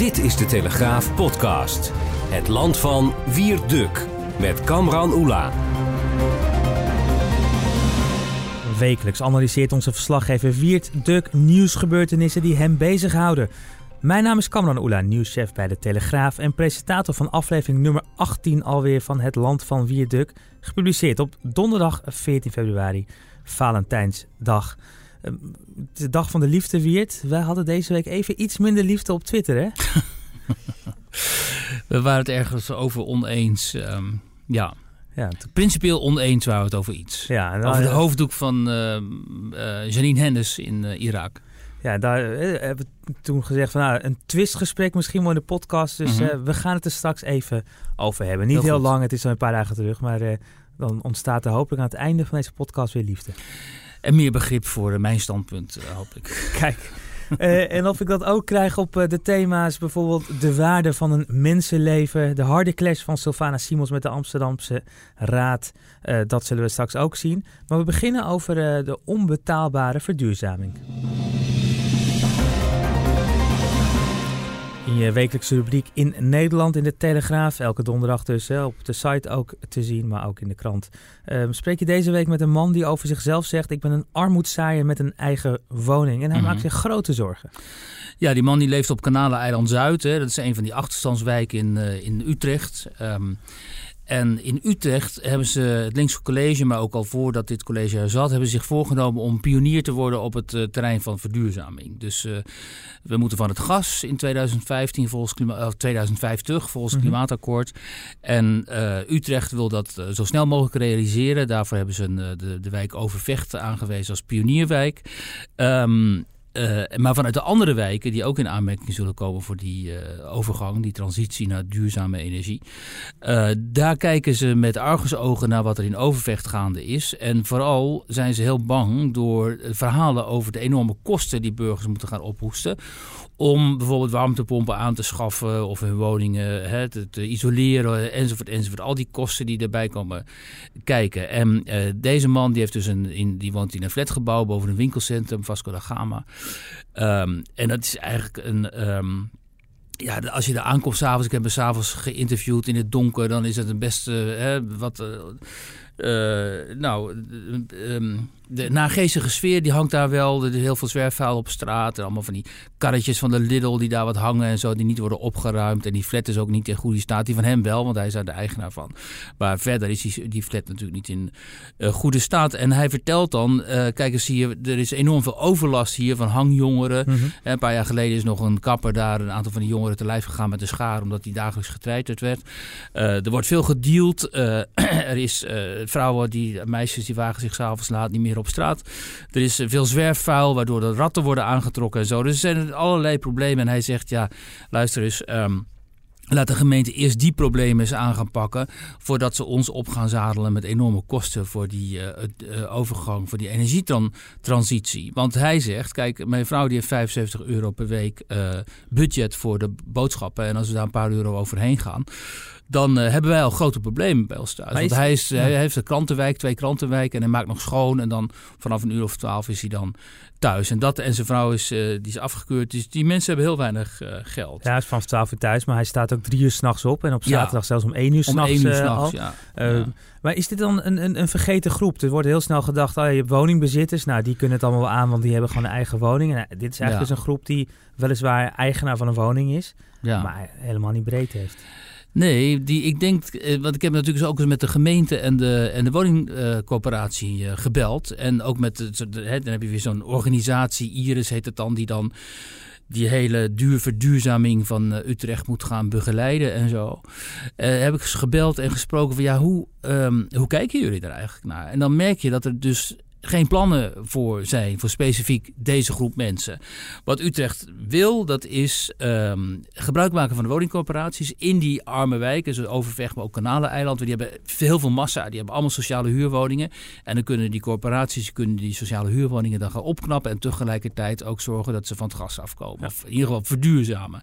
Dit is de Telegraaf podcast. Het land van Wierduk met Kamran Oela. Wekelijks analyseert onze verslaggever Wiert Duk nieuwsgebeurtenissen die hem bezighouden. Mijn naam is Kamran Oela, nieuwschef bij de Telegraaf en presentator van aflevering nummer 18 alweer van Het Land van Wierduk. Gepubliceerd op donderdag 14 februari, Valentijnsdag. Ehm, de dag van de liefde, Wiert. Wij hadden deze week even iets minder liefde op Twitter, hè? we waren het ergens over oneens. Um, ja. Ja, Principieel oneens waren we het over iets. Ja, nou, over de hoofddoek van uh, uh, Janine Hennis in uh, Irak. Ja, daar eh, hebben we toen gezegd van nou, een twistgesprek misschien wel in de podcast. Dus Mhm. eh, we gaan het er straks even over hebben. Niet Heel heel, lang, het is al een paar dagen terug. Maar eh, dan ontstaat er hopelijk aan het einde van deze podcast weer liefde. En meer begrip voor eh, mijn standpunt, eh, hoop ik. Kijk. Eh, en of ik dat ook krijg op de thema's, bijvoorbeeld de waarde van een mensenleven, de harde clash van Sylvana Simons met de Amsterdamse Raad, dat zullen we straks ook zien. Maar we beginnen over de onbetaalbare verduurzaming. In je wekelijkse rubriek in Nederland in de Telegraaf, elke donderdag dus hè, op de site ook te zien, maar ook in de krant. Ehm, spreek je deze week met een man die over zichzelf zegt: Ik ben een armoedzaaier met een eigen woning. En hij Mhm. maakt zich grote zorgen. Ja, die man die leeft op Kanaleneiland Zuid. Hè. Dat is een van die achterstandswijken in, eh, in Utrecht. Ehm, en in Utrecht hebben ze het linkse college, maar ook al voordat dit college er zat, hebben ze zich voorgenomen om pionier te worden op het eh, terrein van verduurzaming. Dus eh, we moeten van het gas in 2015 volgens klima of 2050 volgens het Mhm. klimaatakkoord. En eh, Utrecht wil dat zo snel mogelijk realiseren. Daarvoor hebben ze een, de, de wijk Overvecht aangewezen als pionierwijk. Ehm, eh, maar vanuit de andere wijken, die ook in aanmerking zullen komen voor die eh, overgang, die transitie naar duurzame energie. eh, daar kijken ze met argusogen naar wat er in Overvecht gaande is. En vooral zijn ze heel bang door verhalen over de enorme kosten die burgers moeten gaan ophoesten. Om bijvoorbeeld warmtepompen aan te schaffen of hun woningen hè, te, isoleren enzovoort enzovoort. Al die kosten die erbij komen kijken. En eh, deze man die, heeft dus een, in, die woont in een flatgebouw boven een winkelcentrum, Vasco da Gama. Ehm, en dat is eigenlijk een... ehm, ja, als je daar aankomt s'avonds, ik heb hem s'avonds geïnterviewd in het donker, dan is het een best eh, hè, wat. eh, nou, ehm, de nageestige sfeer die hangt daar wel. Er is heel veel zwerfvuil op straat. En allemaal van die karretjes van de Lidl die daar wat hangen en zo, die niet worden opgeruimd. En die flat is ook niet in goede staat. Die van hem wel, want hij is daar de eigenaar van. Maar verder is die, die flat natuurlijk niet in eh, goede staat. En hij vertelt dan, eh, kijk eens hier, er is enorm veel overlast hier van hangjongeren. Mhm. Een paar jaar geleden is nog een kapper daar een aantal van die jongeren te lijf gegaan met een schaar, omdat die dagelijks getreiterd werd. Eh, er wordt veel gedeeld. Eh, er is eh, vrouwen die, meisjes die wagen zich s'avonds laat niet meer op straat. Er is veel zwerfvuil, waardoor de ratten worden aangetrokken en zo. Dus er zijn allerlei problemen. En hij zegt, ja, luister eens. ehm, Laat de gemeente eerst die problemen eens aan gaan pakken. voordat ze ons op gaan zadelen met enorme kosten voor die eh, eh, overgang, voor die energietransitie. Want hij zegt: Kijk, mijn vrouw die heeft 75 euro per week eh, budget voor de boodschappen. En als we daar een paar euro overheen gaan. Dan eh, hebben wij al grote problemen bij ons thuis. Want hij, is, ja. hij heeft een krantenwijk, twee krantenwijken. en hij maakt nog schoon. En dan vanaf een uur of twaalf is hij dan thuis. En, dat, en zijn vrouw is, eh, die is afgekeurd. Dus die mensen hebben heel weinig eh, geld. Ja, hij is vanaf 12 uur thuis, maar hij staat ook drie uur s'nachts op. En op Ja. zaterdag zelfs om één uur Om s'nachts één uur eh, s'nachts, ja. Eh, Ja. Maar is dit dan een, een, een vergeten groep? Er wordt heel snel gedacht, oh, je hebt woningbezitters. Nou, die kunnen het allemaal wel aan, want die hebben gewoon een eigen woning. En eh, dit is eigenlijk dus een groep die weliswaar eigenaar van een woning is. Maar helemaal niet breed heeft. Nee, die, ik denk, eh, want ik heb natuurlijk ook eens met de gemeente en de, en de woningcoöperatie eh, gebeld. En ook met, de, dan heb je weer zo'n organisatie, Iris heet het dan, die dan die hele duur verduurzaming van Utrecht moet gaan begeleiden en zo. heb ik gebeld en gesproken van ja, hoe, um, hoe kijken jullie er eigenlijk naar? En dan merk je dat er dus geen plannen voor zijn, voor specifiek deze groep mensen. Wat Utrecht wil, dat is um, gebruik maken van de woningcorporaties in die arme wijken, zoals Overvecht, maar ook Kanaleneiland. Die hebben heel veel massa, die hebben allemaal sociale huurwoningen. En dan kunnen die corporaties kunnen die sociale huurwoningen dan gaan opknappen en tegelijkertijd ook zorgen dat ze van het gas afkomen. Of in ieder geval verduurzamen.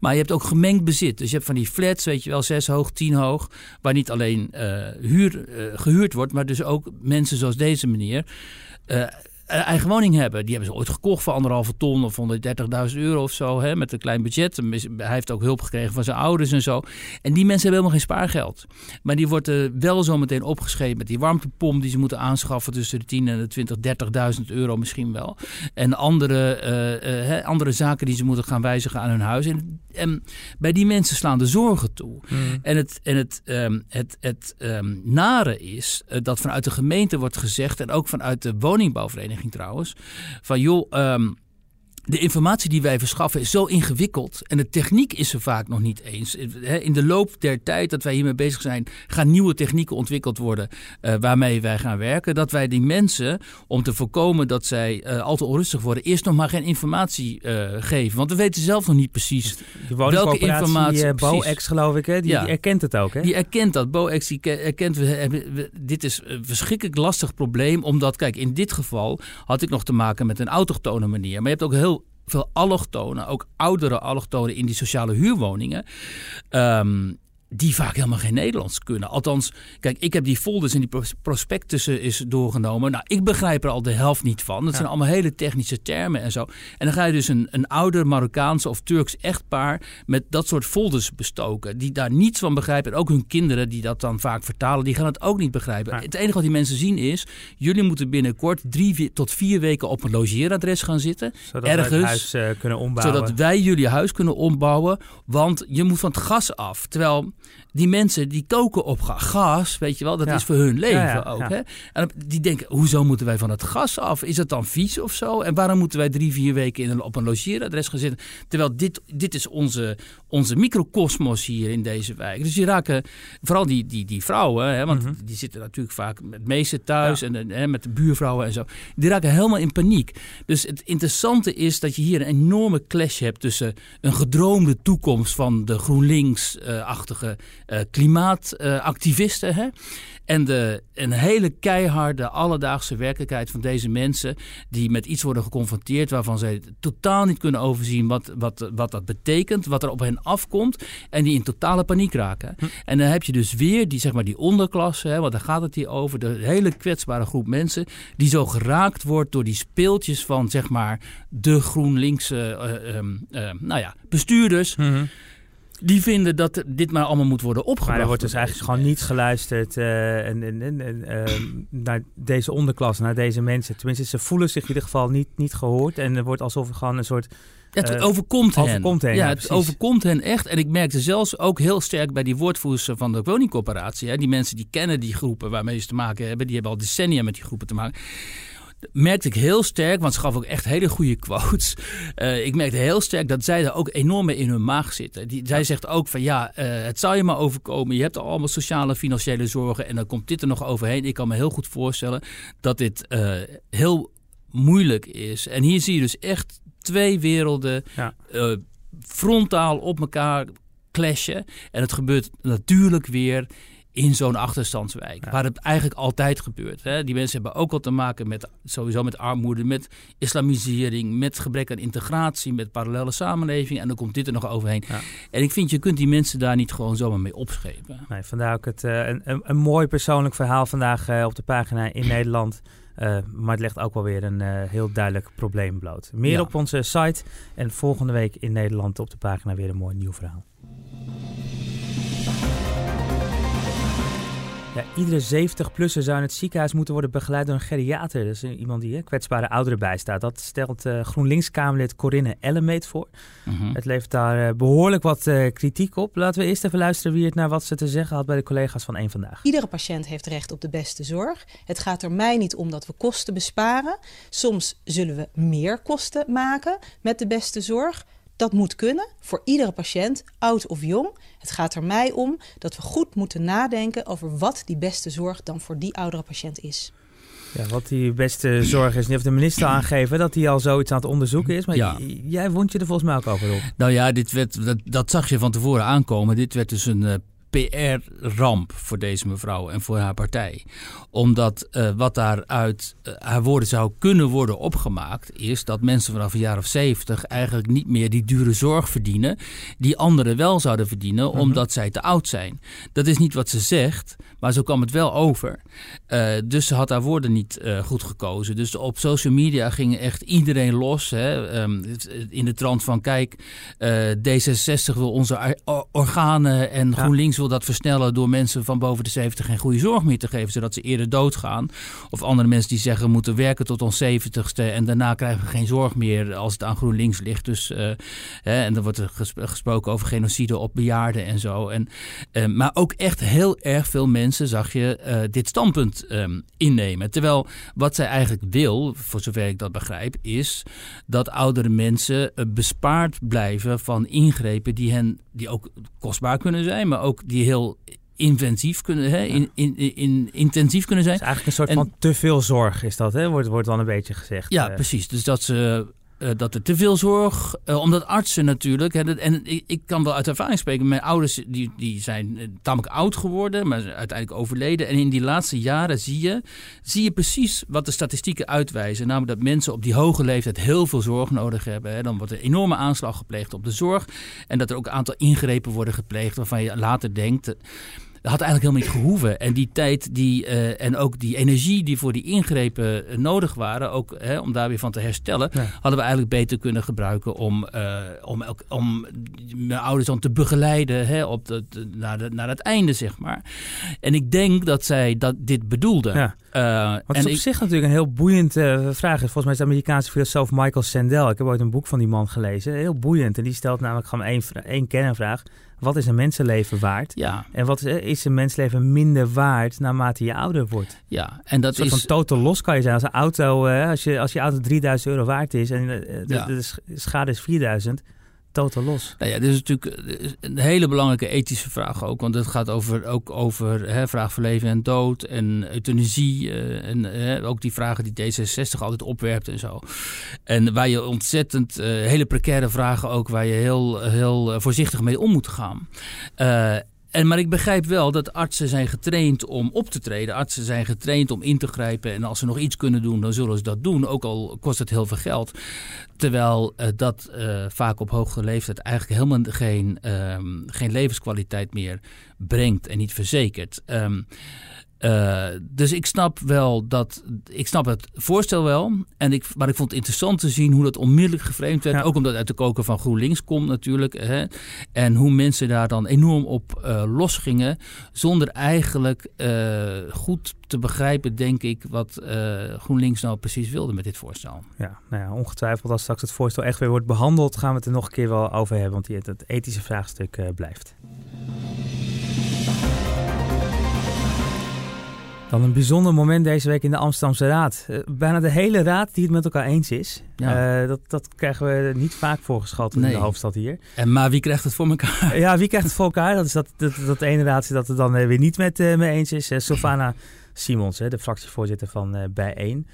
Maar je hebt ook gemengd bezit. Dus je hebt van die flats, weet je wel, zes hoog, tien hoog, waar niet alleen uh, huur, uh, gehuurd wordt, maar dus ook mensen zoals deze meneer uh, eigen woning hebben. Die hebben ze ooit gekocht voor anderhalve ton of 130.000 euro of zo. Hè, met een klein budget. Hij heeft ook hulp gekregen van zijn ouders en zo. En die mensen hebben helemaal geen spaargeld. Maar die wordt uh, wel zo meteen opgeschreven met die warmtepomp die ze moeten aanschaffen tussen de 10 en de 20, 30.000 euro misschien wel. En andere, uh, uh, andere zaken die ze moeten gaan wijzigen aan hun huis. En, en bij die mensen slaan de zorgen toe. Mm. En het, en het, um, het, het um, nare is dat vanuit de gemeente wordt gezegd en ook vanuit de woningbouwvereniging trouwens. Van joh, um, de informatie die wij verschaffen is zo ingewikkeld. En de techniek is er vaak nog niet eens. In de loop der tijd dat wij hiermee bezig zijn, gaan nieuwe technieken ontwikkeld worden uh, waarmee wij gaan werken. Dat wij die mensen, om te voorkomen dat zij uh, al te onrustig worden, eerst nog maar geen informatie uh, geven. Want we weten zelf nog niet precies welke informatie. BoEx geloof ik, hè? Die, ja, die, erkent het ook. Hè? Die erkent dat. BoEx die erkent, we, we, dit is een verschrikkelijk lastig probleem. Omdat, kijk, in dit geval had ik nog te maken met een autochtone manier. Maar je hebt ook heel veel allochtonen, ook oudere allochtonen in die sociale huurwoningen. Um, die vaak helemaal geen Nederlands kunnen. Althans, kijk, ik heb die folders en die prospectussen is doorgenomen. Nou, ik begrijp er al de helft niet van. Dat zijn allemaal hele technische termen en zo. En dan ga je dus een, een ouder Marokkaanse of Turks echtpaar met dat soort folders bestoken. Die daar niets van begrijpen. En ook hun kinderen die dat dan vaak vertalen, die gaan het ook niet begrijpen. Het enige wat die mensen zien is, jullie moeten binnenkort drie tot vier weken op een logeeradres gaan zitten. Zodat ergens, wij het huis uh, kunnen ombouwen. Zodat wij jullie huis kunnen ombouwen. Want je moet van het gas af. Terwijl die mensen die koken op gas, weet je wel, dat is voor hun leven ook. Hè? En die denken, hoezo moeten wij van het gas af? Is het dan vies of zo? En waarom moeten wij drie, vier weken in een, op een logeeradres gaan zitten? Terwijl dit, dit is onze, onze microcosmos hier in deze wijk. Dus die raken, vooral die, die, die vrouwen, hè, want mhm. die zitten natuurlijk vaak met meesten thuis en hè, met de buurvrouwen en zo. Die raken helemaal in paniek. Dus het interessante is dat je hier een enorme clash hebt tussen een gedroomde toekomst van de GroenLinks-achtige uh, klimaatactivisten. Hè? En de, een hele keiharde alledaagse werkelijkheid van deze mensen die met iets worden geconfronteerd waarvan ze totaal niet kunnen overzien wat, wat, wat dat betekent, wat er op hen afkomt en die in totale paniek raken. Hm. En dan heb je dus weer die, zeg maar, die onderklasse, hè, want daar gaat het hier over, de hele kwetsbare groep mensen die zo geraakt wordt door die speeltjes van zeg maar de GroenLinkse uh, nou ja, bestuurders. Hm die vinden dat dit maar allemaal moet worden opgebracht. Maar er wordt dus eigenlijk gewoon niet geluisterd uh, en, en, en, uh, naar deze onderklas, naar deze mensen. Tenminste, ze voelen zich in ieder geval niet, niet gehoord. En er wordt alsof er gewoon een soort... Het uh, overkomt, overkomt hen. Ja, het overkomt hen echt. En ik merkte zelfs ook heel sterk bij die woordvoerders van de woningcorporatie. Hè, die mensen die kennen die groepen waarmee ze te maken hebben. Die hebben al decennia met die groepen te maken merkte ik heel sterk, want ze gaf ook echt hele goede quotes. Uh, ik merkte heel sterk dat zij er ook enorm mee in hun maag zitten. Die, zij zegt ook van ja, uh, het zou je maar overkomen. Je hebt al allemaal sociale, financiële zorgen en dan komt dit er nog overheen. Ik kan me heel goed voorstellen dat dit uh, heel moeilijk is. En hier zie je dus echt twee werelden ja. frontaal op elkaar clashen. En het gebeurt natuurlijk weer in zo'n achterstandswijk. Waar het eigenlijk altijd gebeurt. Hè. Die mensen hebben ook al te maken met sowieso met armoede, met islamisering, met gebrek aan integratie, met parallele samenleving. En dan komt dit er nog overheen. Ja. En ik vind, je kunt die mensen daar niet gewoon zomaar mee opschepen. Nee, vandaar ook het, uh, een, een, mooi persoonlijk verhaal vandaag uh, op de pagina in Nederland. Uh, maar het legt ook wel weer een heel duidelijk probleem bloot. Meer ja. op onze site en volgende week in Nederland op de pagina weer een mooi nieuw verhaal. Ja, iedere 70-plusser zou in het ziekenhuis moeten worden begeleid door een geriater. Dat is iemand die hè, kwetsbare ouderen bijstaat. Dat stelt uh, GroenLinks-Kamerlid Corinne Ellemeet voor. Mhm. Het levert daar uh, behoorlijk wat uh, kritiek op. Laten we eerst even luisteren wie het naar wat ze te zeggen had bij de collega's van Eén Vandaag. Iedere patiënt heeft recht op de beste zorg. Het gaat er mij niet om dat we kosten besparen. Soms zullen we meer kosten maken met de beste zorg. Dat moet kunnen voor iedere patiënt, oud of jong. Het gaat er mij om dat we goed moeten nadenken over wat die beste zorg dan voor die oudere patiënt is. Ja, wat die beste zorg is. Nu heeft de minister aangegeven dat hij al zoiets aan het onderzoeken is. Maar ja. jij wond je er volgens mij ook over op. Nou ja, dit werd, dat, dat zag je van tevoren aankomen. Dit werd dus een uh, PR-ramp voor deze mevrouw en voor haar partij. Omdat uh, wat daaruit uh, haar woorden zou kunnen worden opgemaakt, is dat mensen vanaf een jaar of zeventig eigenlijk niet meer die dure zorg verdienen, die anderen wel zouden verdienen, mhm. omdat zij te oud zijn. Dat is niet wat ze zegt, maar zo kwam het wel over. Uh, dus ze had haar woorden niet goed gekozen. Dus op social media ging echt iedereen los. Hè, um, in de trant van: kijk, D66 wil onze organen en GroenLinks wil dat versnellen door mensen van boven de 70 geen goede zorg meer te geven, zodat ze eerder doodgaan. Of andere mensen die zeggen we moeten werken tot ons 70ste en daarna krijgen we geen zorg meer als het aan GroenLinks ligt. Dus, uh, hè, en dan wordt er gesproken over genocide op bejaarden en zo. En, uh, maar ook echt heel erg veel mensen zag je uh, dit standpunt um, innemen. Terwijl wat zij eigenlijk wil, voor zover ik dat begrijp, is dat oudere mensen bespaard blijven van ingrepen die hen die ook kostbaar kunnen zijn, maar ook die heel inventief kunnen, hè, in, in, in, intensief kunnen zijn. Is eigenlijk een soort van te veel zorg is dat, hè? Wordt, wordt dan een beetje gezegd. Ja, uh. precies. Dus dat ze uh, dat er te veel zorg, uh, omdat artsen natuurlijk, hè, en ik, ik, kan wel uit ervaring spreken, mijn ouders die, die zijn uh, tamelijk oud geworden, maar uiteindelijk overleden. En in die laatste jaren zie je, zie je precies wat de statistieken uitwijzen. Namelijk dat mensen op die hoge leeftijd heel veel zorg nodig hebben. Hè. Dan wordt er enorme aanslag gepleegd op de zorg. En dat er ook een aantal ingrepen worden gepleegd waarvan je later denkt dat had eigenlijk helemaal niet gehoeven. En die tijd die, uh, en ook die energie die voor die ingrepen uh, nodig waren, ook hè, om daar weer van te herstellen, ja. hadden we eigenlijk beter kunnen gebruiken om, uh, om, elk, om mijn ouders dan te begeleiden hè, op de, de, naar, de, naar het einde, zeg maar. En ik denk dat zij dat, dit bedoelden. Ja. Wat en op ik, zich natuurlijk een heel boeiende vraag is. Volgens mij is de Amerikaanse filosoof Michael Sandel. Ik heb ooit een boek van die man gelezen. Heel boeiend. En die stelt namelijk gewoon één, één kernvraag wat is een mensenleven waard? Ja. En wat is een mensenleven minder waard naarmate je ouder wordt? Ja, en dat is... van totaal los kan je zijn. Als een auto, als, je, als je auto 3000 euro waard is en de, ja. de, de schade is 4000 totaal los. Nou ja, dit is natuurlijk eh, een hele belangrijke ethische vraag ook. Want het gaat over, ook over hè, vraag voor leven en dood en euthanasie. Uh, en hè, ook die vragen die D66 altijd opwerpt en zo. En waar je ontzettend, hele precaire vragen ook, waar je heel, heel voorzichtig mee om moet gaan. En, maar ik begrijp wel dat artsen zijn getraind om op te treden. Artsen zijn getraind om in te grijpen. En als ze nog iets kunnen doen, dan zullen ze dat doen. Ook al kost het heel veel geld. Terwijl uh, dat uh, vaak op hoge leeftijd eigenlijk helemaal geen, um, geen levenskwaliteit meer brengt en niet verzekert. Um, uh, dus ik snap wel dat. Ik snap het voorstel wel. En ik, maar ik vond het interessant te zien hoe dat onmiddellijk geframed werd. Ja. Ook omdat het uit de koker van GroenLinks komt natuurlijk. Hè, en hoe mensen daar dan enorm op uh, losgingen. Zonder eigenlijk uh, goed te begrijpen, denk ik, wat GroenLinks nou precies wilde met dit voorstel. Ja, nou ja, ongetwijfeld als straks het voorstel echt weer wordt behandeld, gaan we het er nog een keer wel over hebben. Want het ethische vraagstuk blijft. Dan een bijzonder moment deze week in de Amsterdamse Raad. Uh, bijna de hele raad die het met elkaar eens is. Ja. Uh, dat, dat krijgen we niet vaak voorgeschot nee. in de hoofdstad hier. En maar wie krijgt het voor elkaar? ja, wie krijgt het voor elkaar? Dat is dat, dat, dat ene raad dat het dan weer niet met uh, mee eens is. Sylvana Simons, de fractievoorzitter van Bijeen.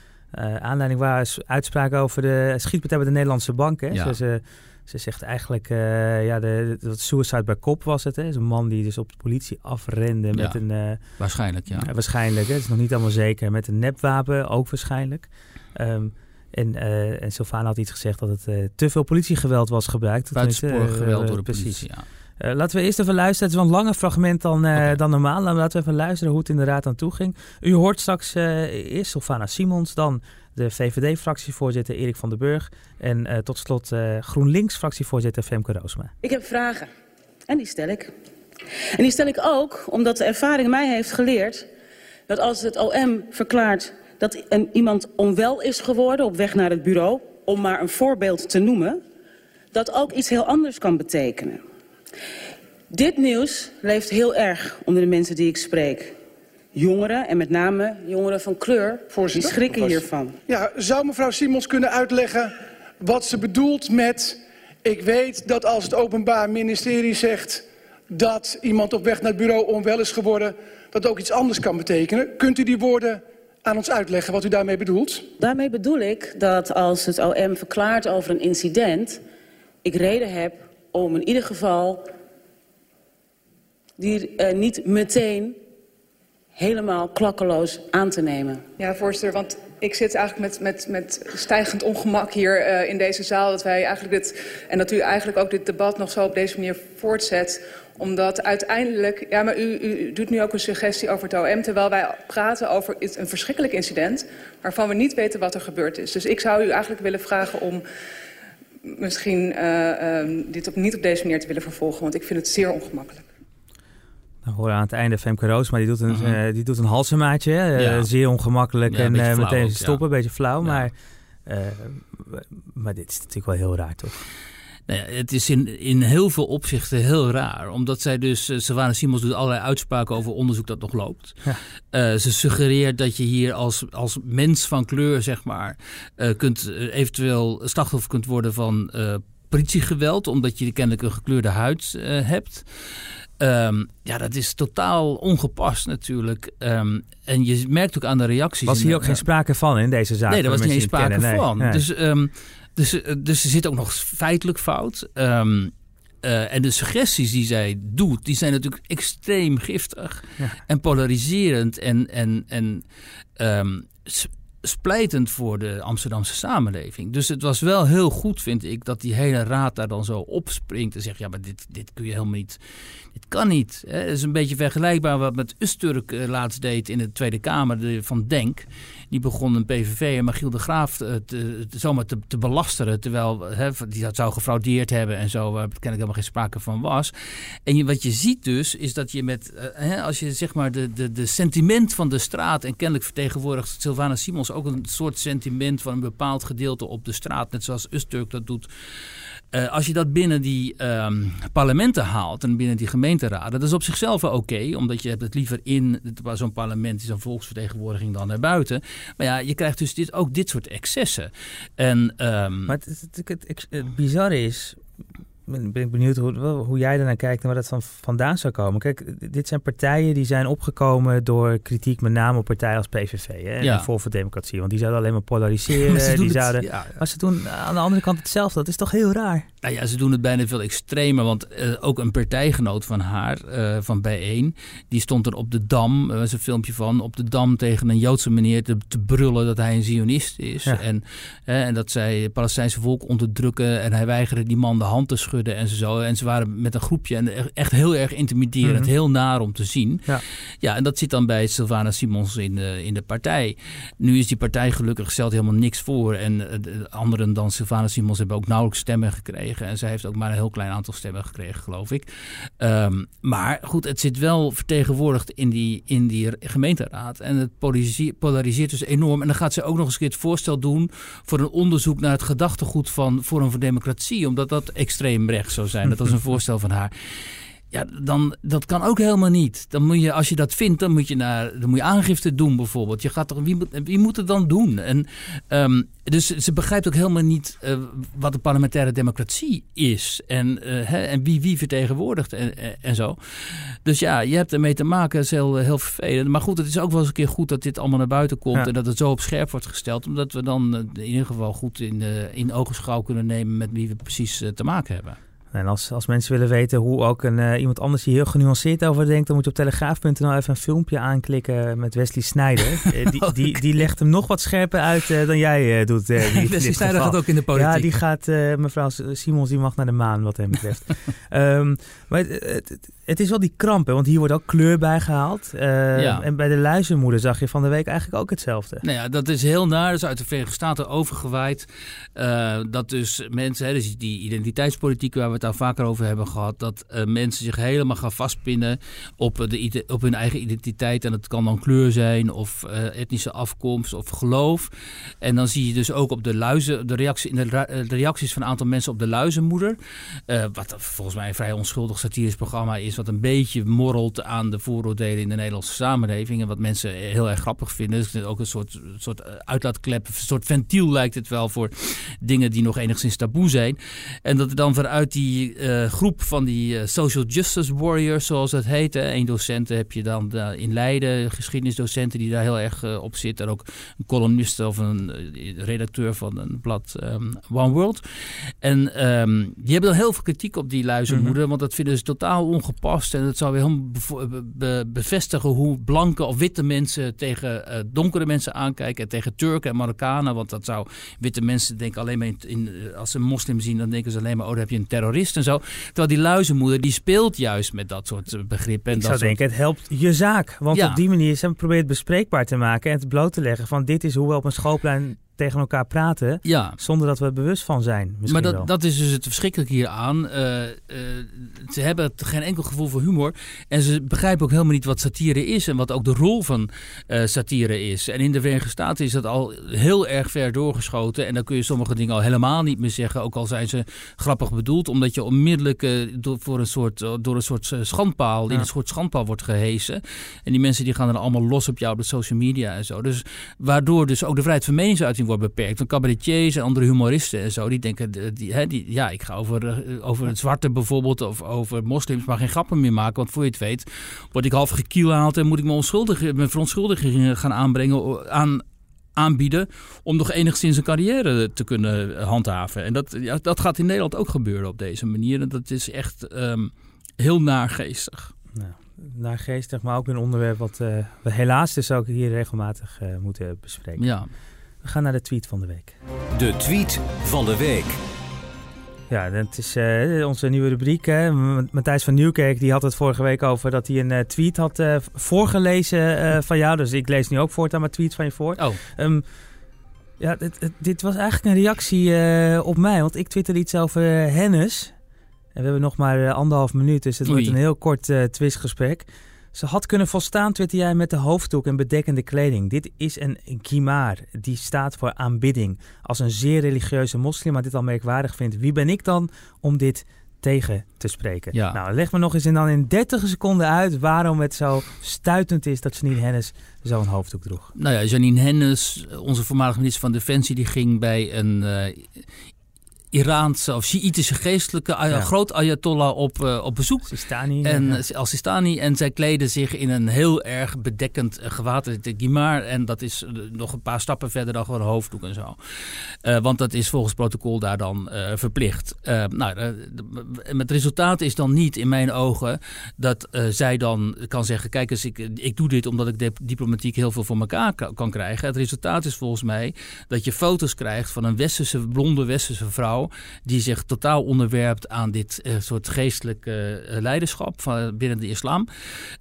aanleiding waar uitspraken over de schietpartij bij de Nederlandse bank. Hè. Ja. Ze, ze zegt eigenlijk, uh, ja, de, de, suicide bij kop was het. Hè? Is een man die dus op de politie afrende met ja, een... Uh, waarschijnlijk, ja. waarschijnlijk, hè? het is nog niet allemaal zeker. Met een nepwapen, ook waarschijnlijk. Um, en, uh, en Sylvana had iets gezegd dat het te veel politiegeweld was gebruikt. Buitensporig geweld door de precies. politie, ja. Laten we eerst even luisteren. Het is wel een langer fragment dan, okay. dan normaal. Laten we even luisteren hoe het inderdaad aan toe ging. U hoort straks eerst Sylvana Simons, dan de VVD-fractievoorzitter Erik van den Burg en tot slot GroenLinks-fractievoorzitter Femke Roosma. Ik heb vragen en die stel ik. En die stel ik ook omdat de ervaring mij heeft geleerd dat als het OM verklaart dat een, iemand onwel is geworden op weg naar het bureau, om maar een voorbeeld te noemen, dat ook iets heel anders kan betekenen. Dit nieuws leeft heel erg onder de mensen die ik spreek. Jongeren, en met name jongeren van kleur, die schrikken hiervan. Ja, zou mevrouw Simons kunnen uitleggen wat ze bedoelt met... ik weet dat als het Openbaar Ministerie zegt dat iemand op weg naar het bureau onwel is geworden... dat ook iets anders kan betekenen. Kunt u die woorden aan ons uitleggen wat u daarmee bedoelt? Daarmee bedoel ik dat als het OM verklaart over een incident... ik reden heb om in ieder geval die uh, niet meteen helemaal klakkeloos aan te nemen. Ja, voorzitter, want ik zit eigenlijk met, met, met stijgend ongemak hier uh, in deze zaal... dat wij eigenlijk dit, en dat u eigenlijk ook dit debat nog zo op deze manier voortzet omdat uiteindelijk... Ja, maar u, u, doet nu ook een suggestie over het OM... terwijl wij praten over een verschrikkelijk incident... waarvan we niet weten wat er gebeurd is. Dus ik zou u eigenlijk willen vragen om misschien uh, uh, dit op, niet op deze manier te willen vervolgen... want ik vind het zeer ongemakkelijk. Dan horen aan het einde Femke Roos, maar die doet een, -huh. uh, die doet een halsemaatje. Uh, ja. Zeer ongemakkelijk ja, en uh, meteen ook, stoppen, een beetje flauw. Maar, maar dit is natuurlijk wel heel raar, toch? Nou ja, het is in, in heel veel opzichten heel raar. Omdat zij dus, Savannah Simons doet allerlei uitspraken over onderzoek dat nog loopt. Ja. Uh, ze suggereert dat je hier als, als mens van kleur, zeg maar, uh, kunt, eventueel slachtoffer kunt worden van politiegeweld. Omdat je kennelijk een gekleurde huid hebt. Um, ja, dat is totaal ongepast natuurlijk. Um, en je merkt ook aan de reacties. Was hier ook geen sprake van in deze zaak? Nee, daar was niet eens sprake kennen, van. Nee. Dus, um, dus, dus er zit ook nog feitelijk fout. Uh, en de suggesties die zij doet, die zijn natuurlijk extreem giftig. Ja. En polariserend en, en, en splijtend voor de Amsterdamse samenleving. Dus het was wel heel goed, vind ik, dat die hele raad daar dan zo opspringt en zegt: ja, maar dit, dit kun je helemaal niet. Dit kan niet. Het is een beetje vergelijkbaar wat met Usturk uh, laatst deed in de Tweede Kamer van Denk. Die begon een PVV en Magiel de Graaf uh, te, te, zomaar te, te belasteren. Terwijl he, die dat zou gefraudeerd hebben en zo, waar kennelijk helemaal geen sprake van was. En wat je ziet dus, is dat je met, he, als je zeg maar de, de, de sentiment van de straat, en kennelijk vertegenwoordigt Sylvana Simons ook een soort sentiment van een bepaald gedeelte op de straat, net zoals Usturk dat doet. Uh, als je dat binnen die um, parlementen haalt en binnen die gemeenteraden, dat is op zichzelf wel oké, omdat je hebt het liever in zo'n parlement, zo'n volksvertegenwoordiging dan naar buiten. Maar ja, je krijgt dus dit, ook dit soort excessen. En, um, maar het, het, het, bizarre is, ben ik benieuwd hoe, hoe jij ernaar kijkt en waar dat van vandaan zou komen. Kijk, dit zijn partijen die zijn opgekomen door kritiek met name op partijen als PVV hè, en ja. Vol voor Democratie. Want die zouden alleen maar polariseren. maar die het, zouden, ja. maar ze doen aan de andere kant hetzelfde. Dat is toch heel raar? Nou ja, ze doen het bijna veel extremer. Want uh, ook een partijgenoot van haar, uh, van Bijeen, die stond er op de Dam, er was een filmpje van, op de Dam tegen een Joodse meneer te, te brullen dat hij een Zionist is. Ja. En, uh, en dat zij het Palestijnse volk onderdrukken en hij weigerde die man de hand te schudden en zo. En ze waren met een groepje en echt heel erg intimiderend, mm -hmm. heel naar om te zien. Ja. ja, en dat zit dan bij Sylvana Simons in de, in de partij. Nu is die partij gelukkig stelt helemaal niks voor. En de anderen dan Sylvana Simons hebben ook nauwelijks stemmen gekregen. En zij heeft ook maar een heel klein aantal stemmen gekregen, geloof ik. Um, maar goed, het zit wel vertegenwoordigd in die, in die gemeenteraad. En het polariseert, polariseert dus enorm. En dan gaat ze ook nog eens het voorstel doen voor een onderzoek naar het gedachtegoed van Forum voor Democratie. Omdat dat extreem rechts zou zijn. Dat was een voorstel van haar. Ja, dan, dat kan ook helemaal niet. Dan moet je, als je dat vindt, dan moet je, naar, dan moet je aangifte doen bijvoorbeeld. Je gaat toch, wie, moet, wie moet het dan doen? En, um, dus ze begrijpt ook helemaal niet uh, wat de parlementaire democratie is. En, uh, hè, en wie wie vertegenwoordigt en, en zo. Dus ja, je hebt ermee te maken. Dat is heel, heel vervelend. Maar goed, het is ook wel eens een keer goed dat dit allemaal naar buiten komt. Ja. En dat het zo op scherp wordt gesteld. Omdat we dan in ieder geval goed in, in ogenschouw kunnen nemen met wie we precies te maken hebben. En als, als mensen willen weten hoe ook een, uh, iemand anders hier heel genuanceerd over denkt, dan moet je op telegraaf.nl even een filmpje aanklikken met Wesley Snijder. uh, die, die, die legt hem nog wat scherper uit uh, dan jij doet. Wesley Snijder gaat ook in de politiek. Ja, die gaat, mevrouw Simons, die mag naar de maan wat hem betreft. um, maar het is wel die kramp, hè? want hier wordt ook kleur bij gehaald. Eh, Ja. En bij de luizenmoeder zag je van de week eigenlijk ook hetzelfde. Nou ja, dat is heel naar. Dat is uit de Verenigde Staten overgewaaid. Eh, dat dus mensen, hè, dus die identiteitspolitiek waar we het daar vaker over hebben gehad, dat eh, mensen zich helemaal gaan vastpinnen op, de, op hun eigen identiteit. En dat kan dan kleur zijn, of etnische afkomst, of geloof. En dan zie je dus ook op de luizen, de, reactie, in de, de reacties van een aantal mensen op de luizenmoeder. wat volgens mij een vrij onschuldig satirisch programma is, wat een beetje morrelt aan de vooroordelen in de Nederlandse samenleving. En wat mensen heel erg grappig vinden. Dus ook een soort, soort eh, uitlaatklep, een soort ventiel lijkt het wel voor dingen die nog enigszins taboe zijn. En dat er dan vanuit die eh, groep van die eh, social justice warriors, zoals dat heet. Hè, een docent heb je dan in Leiden, geschiedenisdocenten die daar heel erg op zitten. En ook een columnist of een redacteur van een blad ehm, One World. En ehm, die hebben dan heel veel kritiek op die luizenmoeder, want dat vinden ze totaal ongepast. En dat zou weer helemaal bevo- be- be- bevestigen hoe blanke of witte mensen tegen eh, donkere mensen aankijken. En tegen Turken en Marokkanen. Want dat zou witte mensen denken alleen maar in, in, eh, als ze een moslim zien, dan denken ze alleen maar, oh, dan heb je een terrorist en zo. Terwijl die luizenmoeder, die speelt juist met dat soort eh, begrippen. En Ik dat zou soort- denken, het helpt je zaak. Want Ja. op die manier ze proberen het bespreekbaar te maken en het bloot te leggen van dit is hoe we op een schoolplein tegen elkaar praten, Ja, zonder dat we er bewust van zijn. Misschien maar dat, wel. dat is dus het verschrikkelijke hieraan. Eh, eh, ze hebben geen enkel gevoel voor humor. En ze begrijpen ook helemaal niet wat satire is. En wat ook de rol van eh, satire is. En in de Verenigde Staten is dat al heel erg ver doorgeschoten. En dan kun je sommige dingen al helemaal niet meer zeggen. Ook al zijn ze grappig bedoeld. Omdat je onmiddellijk door, voor een soort, door een soort schandpaal, in een soort schandpaal wordt gehesen. En die mensen die gaan dan allemaal los op jou op de social media en zo. Dus waardoor dus ook de vrijheid van meningsuiting wordt beperkt. Van cabaretiers en andere humoristen en zo. Die denken, eh, die, hè, die, ja, ik ga over, eh, over het zwarte bijvoorbeeld of over moslims maar geen grappen meer maken. Want voor je het weet word ik half gekielhaald en moet ik me onschuldig, mijn verontschuldigingen gaan aanbrengen aan aanbieden om nog enigszins een carrière te kunnen handhaven. En dat, ja, dat gaat in Nederland ook gebeuren op deze manier. En dat is echt ehm, heel naargeestig. Naargeestig, maar ook een onderwerp wat eh, we helaas dus ook hier regelmatig moeten bespreken. Ja. We gaan naar de tweet van de week. De tweet van de week. Ja, dat is eh, onze nieuwe rubriek. Hè. Matthijs van Nieuwkerk die had het vorige week over dat hij een eh, tweet had eh, voorgelezen eh, van jou. Dus ik lees nu ook voortaan maar tweets van je voor. Oh, Ehm, ja, dit, dit was eigenlijk een reactie eh, op mij, want ik twitterde iets over eh, Hennis. En we hebben nog maar anderhalf minuut, dus het Oei. wordt een heel kort eh, twistgesprek. Ze had kunnen volstaan, twitter jij, met de hoofddoek en bedekkende kleding. Dit is een gimar, die staat voor aanbidding. Als een zeer religieuze moslim maar dit al merkwaardig vindt, wie ben ik dan om dit tegen te spreken? Ja. Nou, leg me nog eens in dan in 30 seconden uit waarom het zo stuitend is dat Janine Hennis zo'n hoofddoek droeg. nou ja, Janine Hennis, onze voormalige minister van Defensie, die ging bij een eh, Iraanse of Sjiitische geestelijke Ja. groot ayatollah op, eh, op bezoek. Sistani. En ja. eh, Al-Sistani. En zij kleden zich in een heel erg bedekkend uh, gewaad. De gimar. En dat is eh, nog een paar stappen verder dan gewoon hoofddoek en zo. Eh, want dat is volgens protocol daar dan eh, verplicht. Eh, nou, eh, het resultaat is dan niet in mijn ogen dat eh, zij dan kan zeggen: Kijk eens, ik, ik doe dit omdat ik de- diplomatiek heel veel voor elkaar ka- kan krijgen. Het resultaat is volgens mij dat je foto's krijgt van een westerse, blonde westerse vrouw. Die zich totaal onderwerpt aan dit eh, soort geestelijk eh, leiderschap van, binnen de islam.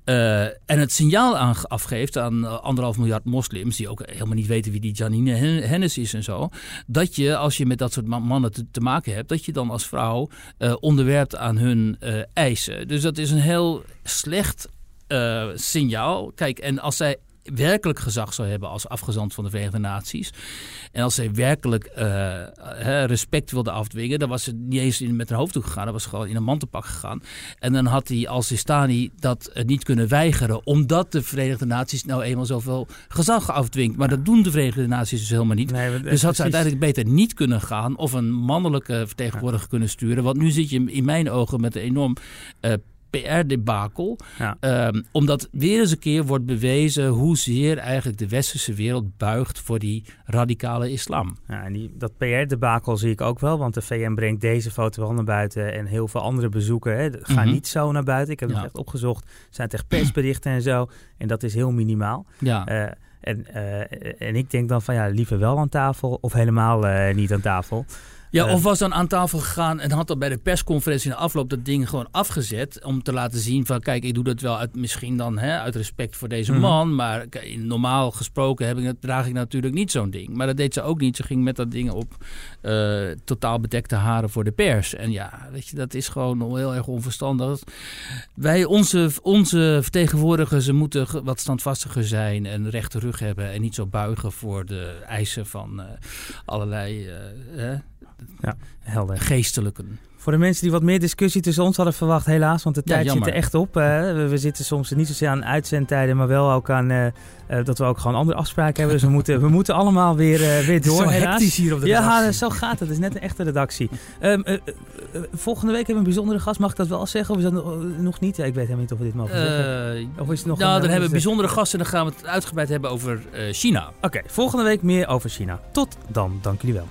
Eh, en het signaal afgeeft aan anderhalf miljard moslims. die ook helemaal niet weten wie die Janine Hen- Hennis is en zo. dat je, als je met dat soort ma- mannen te, maken hebt. dat je dan als vrouw onderwerpt aan hun eisen. Dus dat is een heel slecht signaal. Kijk, en als zij werkelijk gezag zou hebben als afgezant van de Verenigde Naties. En als zij werkelijk eh, respect wilde afdwingen, dan was ze niet eens in, met een hoofddoek gegaan. Dan was gewoon in een mantelpak gegaan. En dan had die Al-Sistani dat eh, niet kunnen weigeren, omdat de Verenigde Naties nou eenmaal zoveel gezag afdwingt. Maar dat doen de Verenigde Naties dus helemaal niet. Nee, maar- Dus had ze uiteindelijk beter niet kunnen gaan of een mannelijke vertegenwoordiger kunnen sturen. Want nu zit je in mijn ogen met een enorm eh, PR-debakel. Ja. Ehm, omdat weer eens een keer wordt bewezen hoezeer eigenlijk de westerse wereld buigt voor die radicale islam. Ja, en die, dat PR-debakel zie ik ook wel, want de VN brengt deze foto wel naar buiten en heel veel andere bezoeken hè, gaan Mhm. niet zo naar buiten. Ik heb het echt opgezocht. Er zijn echt persberichten en zo en dat is heel minimaal. Ja. Eh, en, eh, en ik denk dan van ja, liever wel aan tafel of helemaal eh, niet aan tafel. Ja, Eh, of was dan aan tafel gegaan en had dan bij de persconferentie in de afloop dat ding gewoon afgezet. Om te laten zien van kijk, ik doe dat wel uit, misschien dan hè, uit respect voor deze Mhm. man. Maar normaal gesproken heb ik, draag ik natuurlijk niet zo'n ding. Maar dat deed ze ook niet. Ze ging met dat ding op eh, totaal bedekte haren voor de pers. En ja, weet je, dat is gewoon heel erg onverstandig. Wij, onze, onze vertegenwoordigers, ze moeten wat standvastiger zijn en rechte rug hebben. En niet zo buigen voor de eisen van eh, allerlei eh, hè, helder. geestelijken. Voor de mensen die wat meer discussie tussen ons hadden verwacht, helaas, want de Ja, tijd zit er echt op. We, we zitten soms niet zozeer aan uitzendtijden, maar wel ook aan eh, eh, dat we ook gewoon andere afspraken hebben. Dus we moeten, we moeten allemaal weer, eh, weer door. Zo helaas. hectisch hier op de ja, redactie. zo gaat het. Het is net een echte redactie. Ehm, eh, eh, eh, volgende week hebben we een bijzondere gast. Mag ik dat wel zeggen? Of is dat nog- niet? Ja, ik weet helemaal niet of we dit mogen zeggen. Of is het nog nou, een- dan hebben we is- bijzondere gasten en dan gaan we het uitgebreid hebben over China. Oké, volgende week meer over China. Tot dan. Dank jullie wel.